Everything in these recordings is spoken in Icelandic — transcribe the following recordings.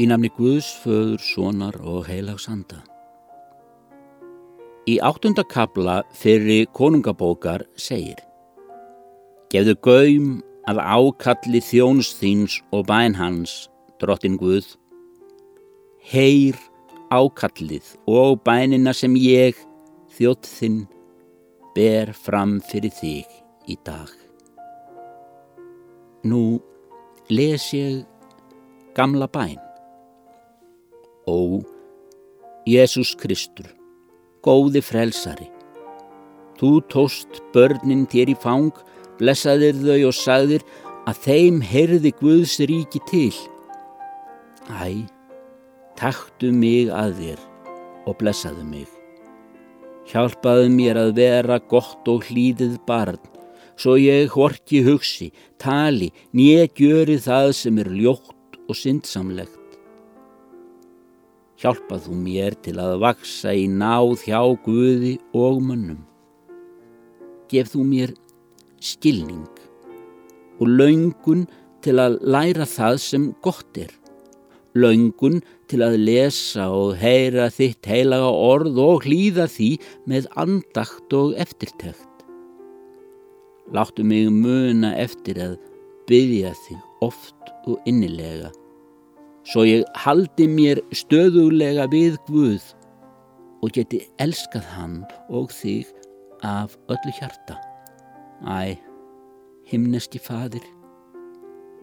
Í namni Guðs, föður, sonar og heilagsanda. Í áttunda kabla fyrir konungabókar segir Gefðu gaum að ákalli þjóns þíns og bæn hans, drottin Guð. Heyr ákallið og bænina sem ég, þjótt þinn, ber fram fyrir þig í dag. Nú les ég gamla bæn. Ó, Jésús Kristur, góði frelsari, þú tóst börnin þér í fang, blessaðir þau og sagðir að þeim heyrði Guðs ríki til. Æ, taktu mig að þér og blessaðu mig. Hjálpaðu mér að vera gott og hlýðið barn, svo ég horki hugsi, tali, nýja gjöri það sem er ljótt og syndsamlegt hjálpað þú mér til að vaksa í náð hjá Guði og mönnum. Gef þú mér skilning og laungun til að læra það sem gott er. Laungun til að lesa og heyra þitt heilaga orð og hlýða því með andakt og eftirtækt. Láttu mig muna eftir að byggja þig oft og innilega svo ég haldi mér stöðulega við Guð og geti elskað hann og þig af öllu hjarta. Æ, himneski fadir,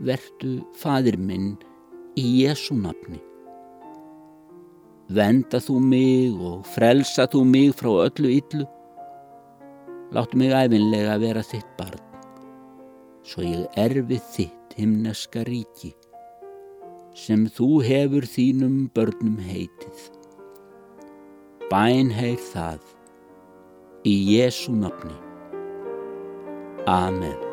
verdu fadir minn í Jésu nafni. Venda þú mig og frelsa þú mig frá öllu yllu. Láttu mig æfinlega vera þitt barn, svo ég erfi þitt himneska ríki sem þú hefur þínum börnum heitið. Bænheir það í Jésu nafni. Amen.